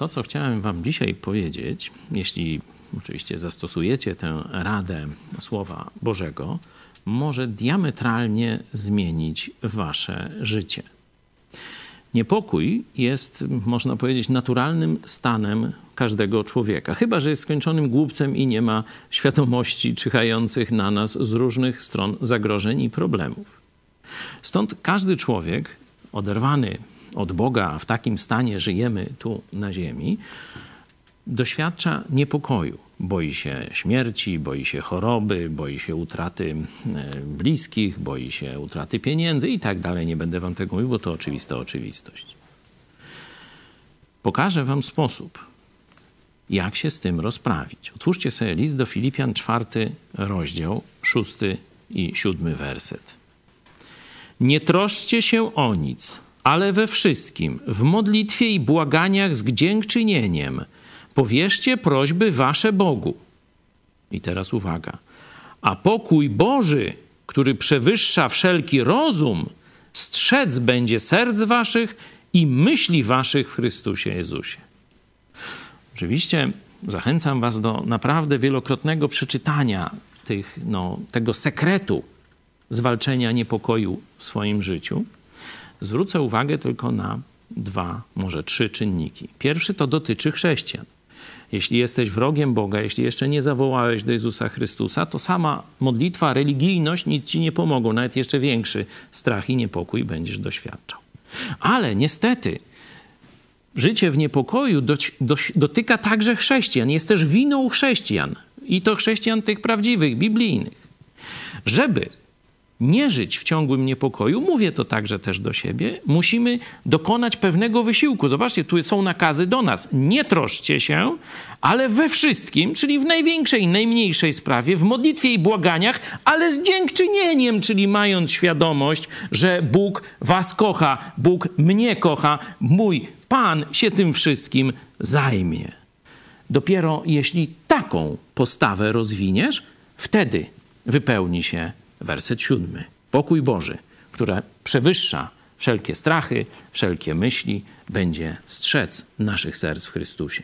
To, co chciałem Wam dzisiaj powiedzieć, jeśli oczywiście zastosujecie tę radę Słowa Bożego, może diametralnie zmienić Wasze życie. Niepokój jest, można powiedzieć, naturalnym stanem każdego człowieka, chyba że jest skończonym głupcem i nie ma świadomości czyhających na nas z różnych stron zagrożeń i problemów. Stąd każdy człowiek oderwany od Boga, a w takim stanie żyjemy tu na ziemi, doświadcza niepokoju. Boi się śmierci, boi się choroby, boi się utraty e, bliskich, boi się utraty pieniędzy i tak dalej. Nie będę wam tego mówił, bo to oczywista oczywistość. Pokażę wam sposób, jak się z tym rozprawić. Otwórzcie sobie list do Filipian, czwarty rozdział, szósty i siódmy werset. Nie troszcie się o nic, ale we wszystkim, w modlitwie i błaganiach z dziękczynieniem, powierzcie prośby wasze Bogu. I teraz uwaga. A pokój Boży, który przewyższa wszelki rozum, strzec będzie serc waszych i myśli waszych w Chrystusie Jezusie. Oczywiście zachęcam was do naprawdę wielokrotnego przeczytania tych, no, tego sekretu zwalczenia niepokoju w swoim życiu. Zwrócę uwagę tylko na dwa, może trzy czynniki. Pierwszy to dotyczy chrześcijan. Jeśli jesteś wrogiem Boga, jeśli jeszcze nie zawołałeś do Jezusa Chrystusa, to sama modlitwa, religijność nic ci nie pomogą. Nawet jeszcze większy strach i niepokój będziesz doświadczał. Ale niestety, życie w niepokoju do, do, dotyka także chrześcijan. Jest też winą chrześcijan. I to chrześcijan tych prawdziwych, biblijnych. Żeby nie żyć w ciągłym niepokoju, mówię to także też do siebie, musimy dokonać pewnego wysiłku. Zobaczcie, tu są nakazy do nas. Nie troszcie się, ale we wszystkim, czyli w największej, najmniejszej sprawie, w modlitwie i błaganiach, ale z dziękczynieniem, czyli mając świadomość, że Bóg was kocha, Bóg mnie kocha, mój Pan się tym wszystkim zajmie. Dopiero jeśli taką postawę rozwiniesz, wtedy wypełni się werset siódmy. Pokój Boży, który przewyższa wszelkie strachy, wszelkie myśli, będzie strzec naszych serc w Chrystusie.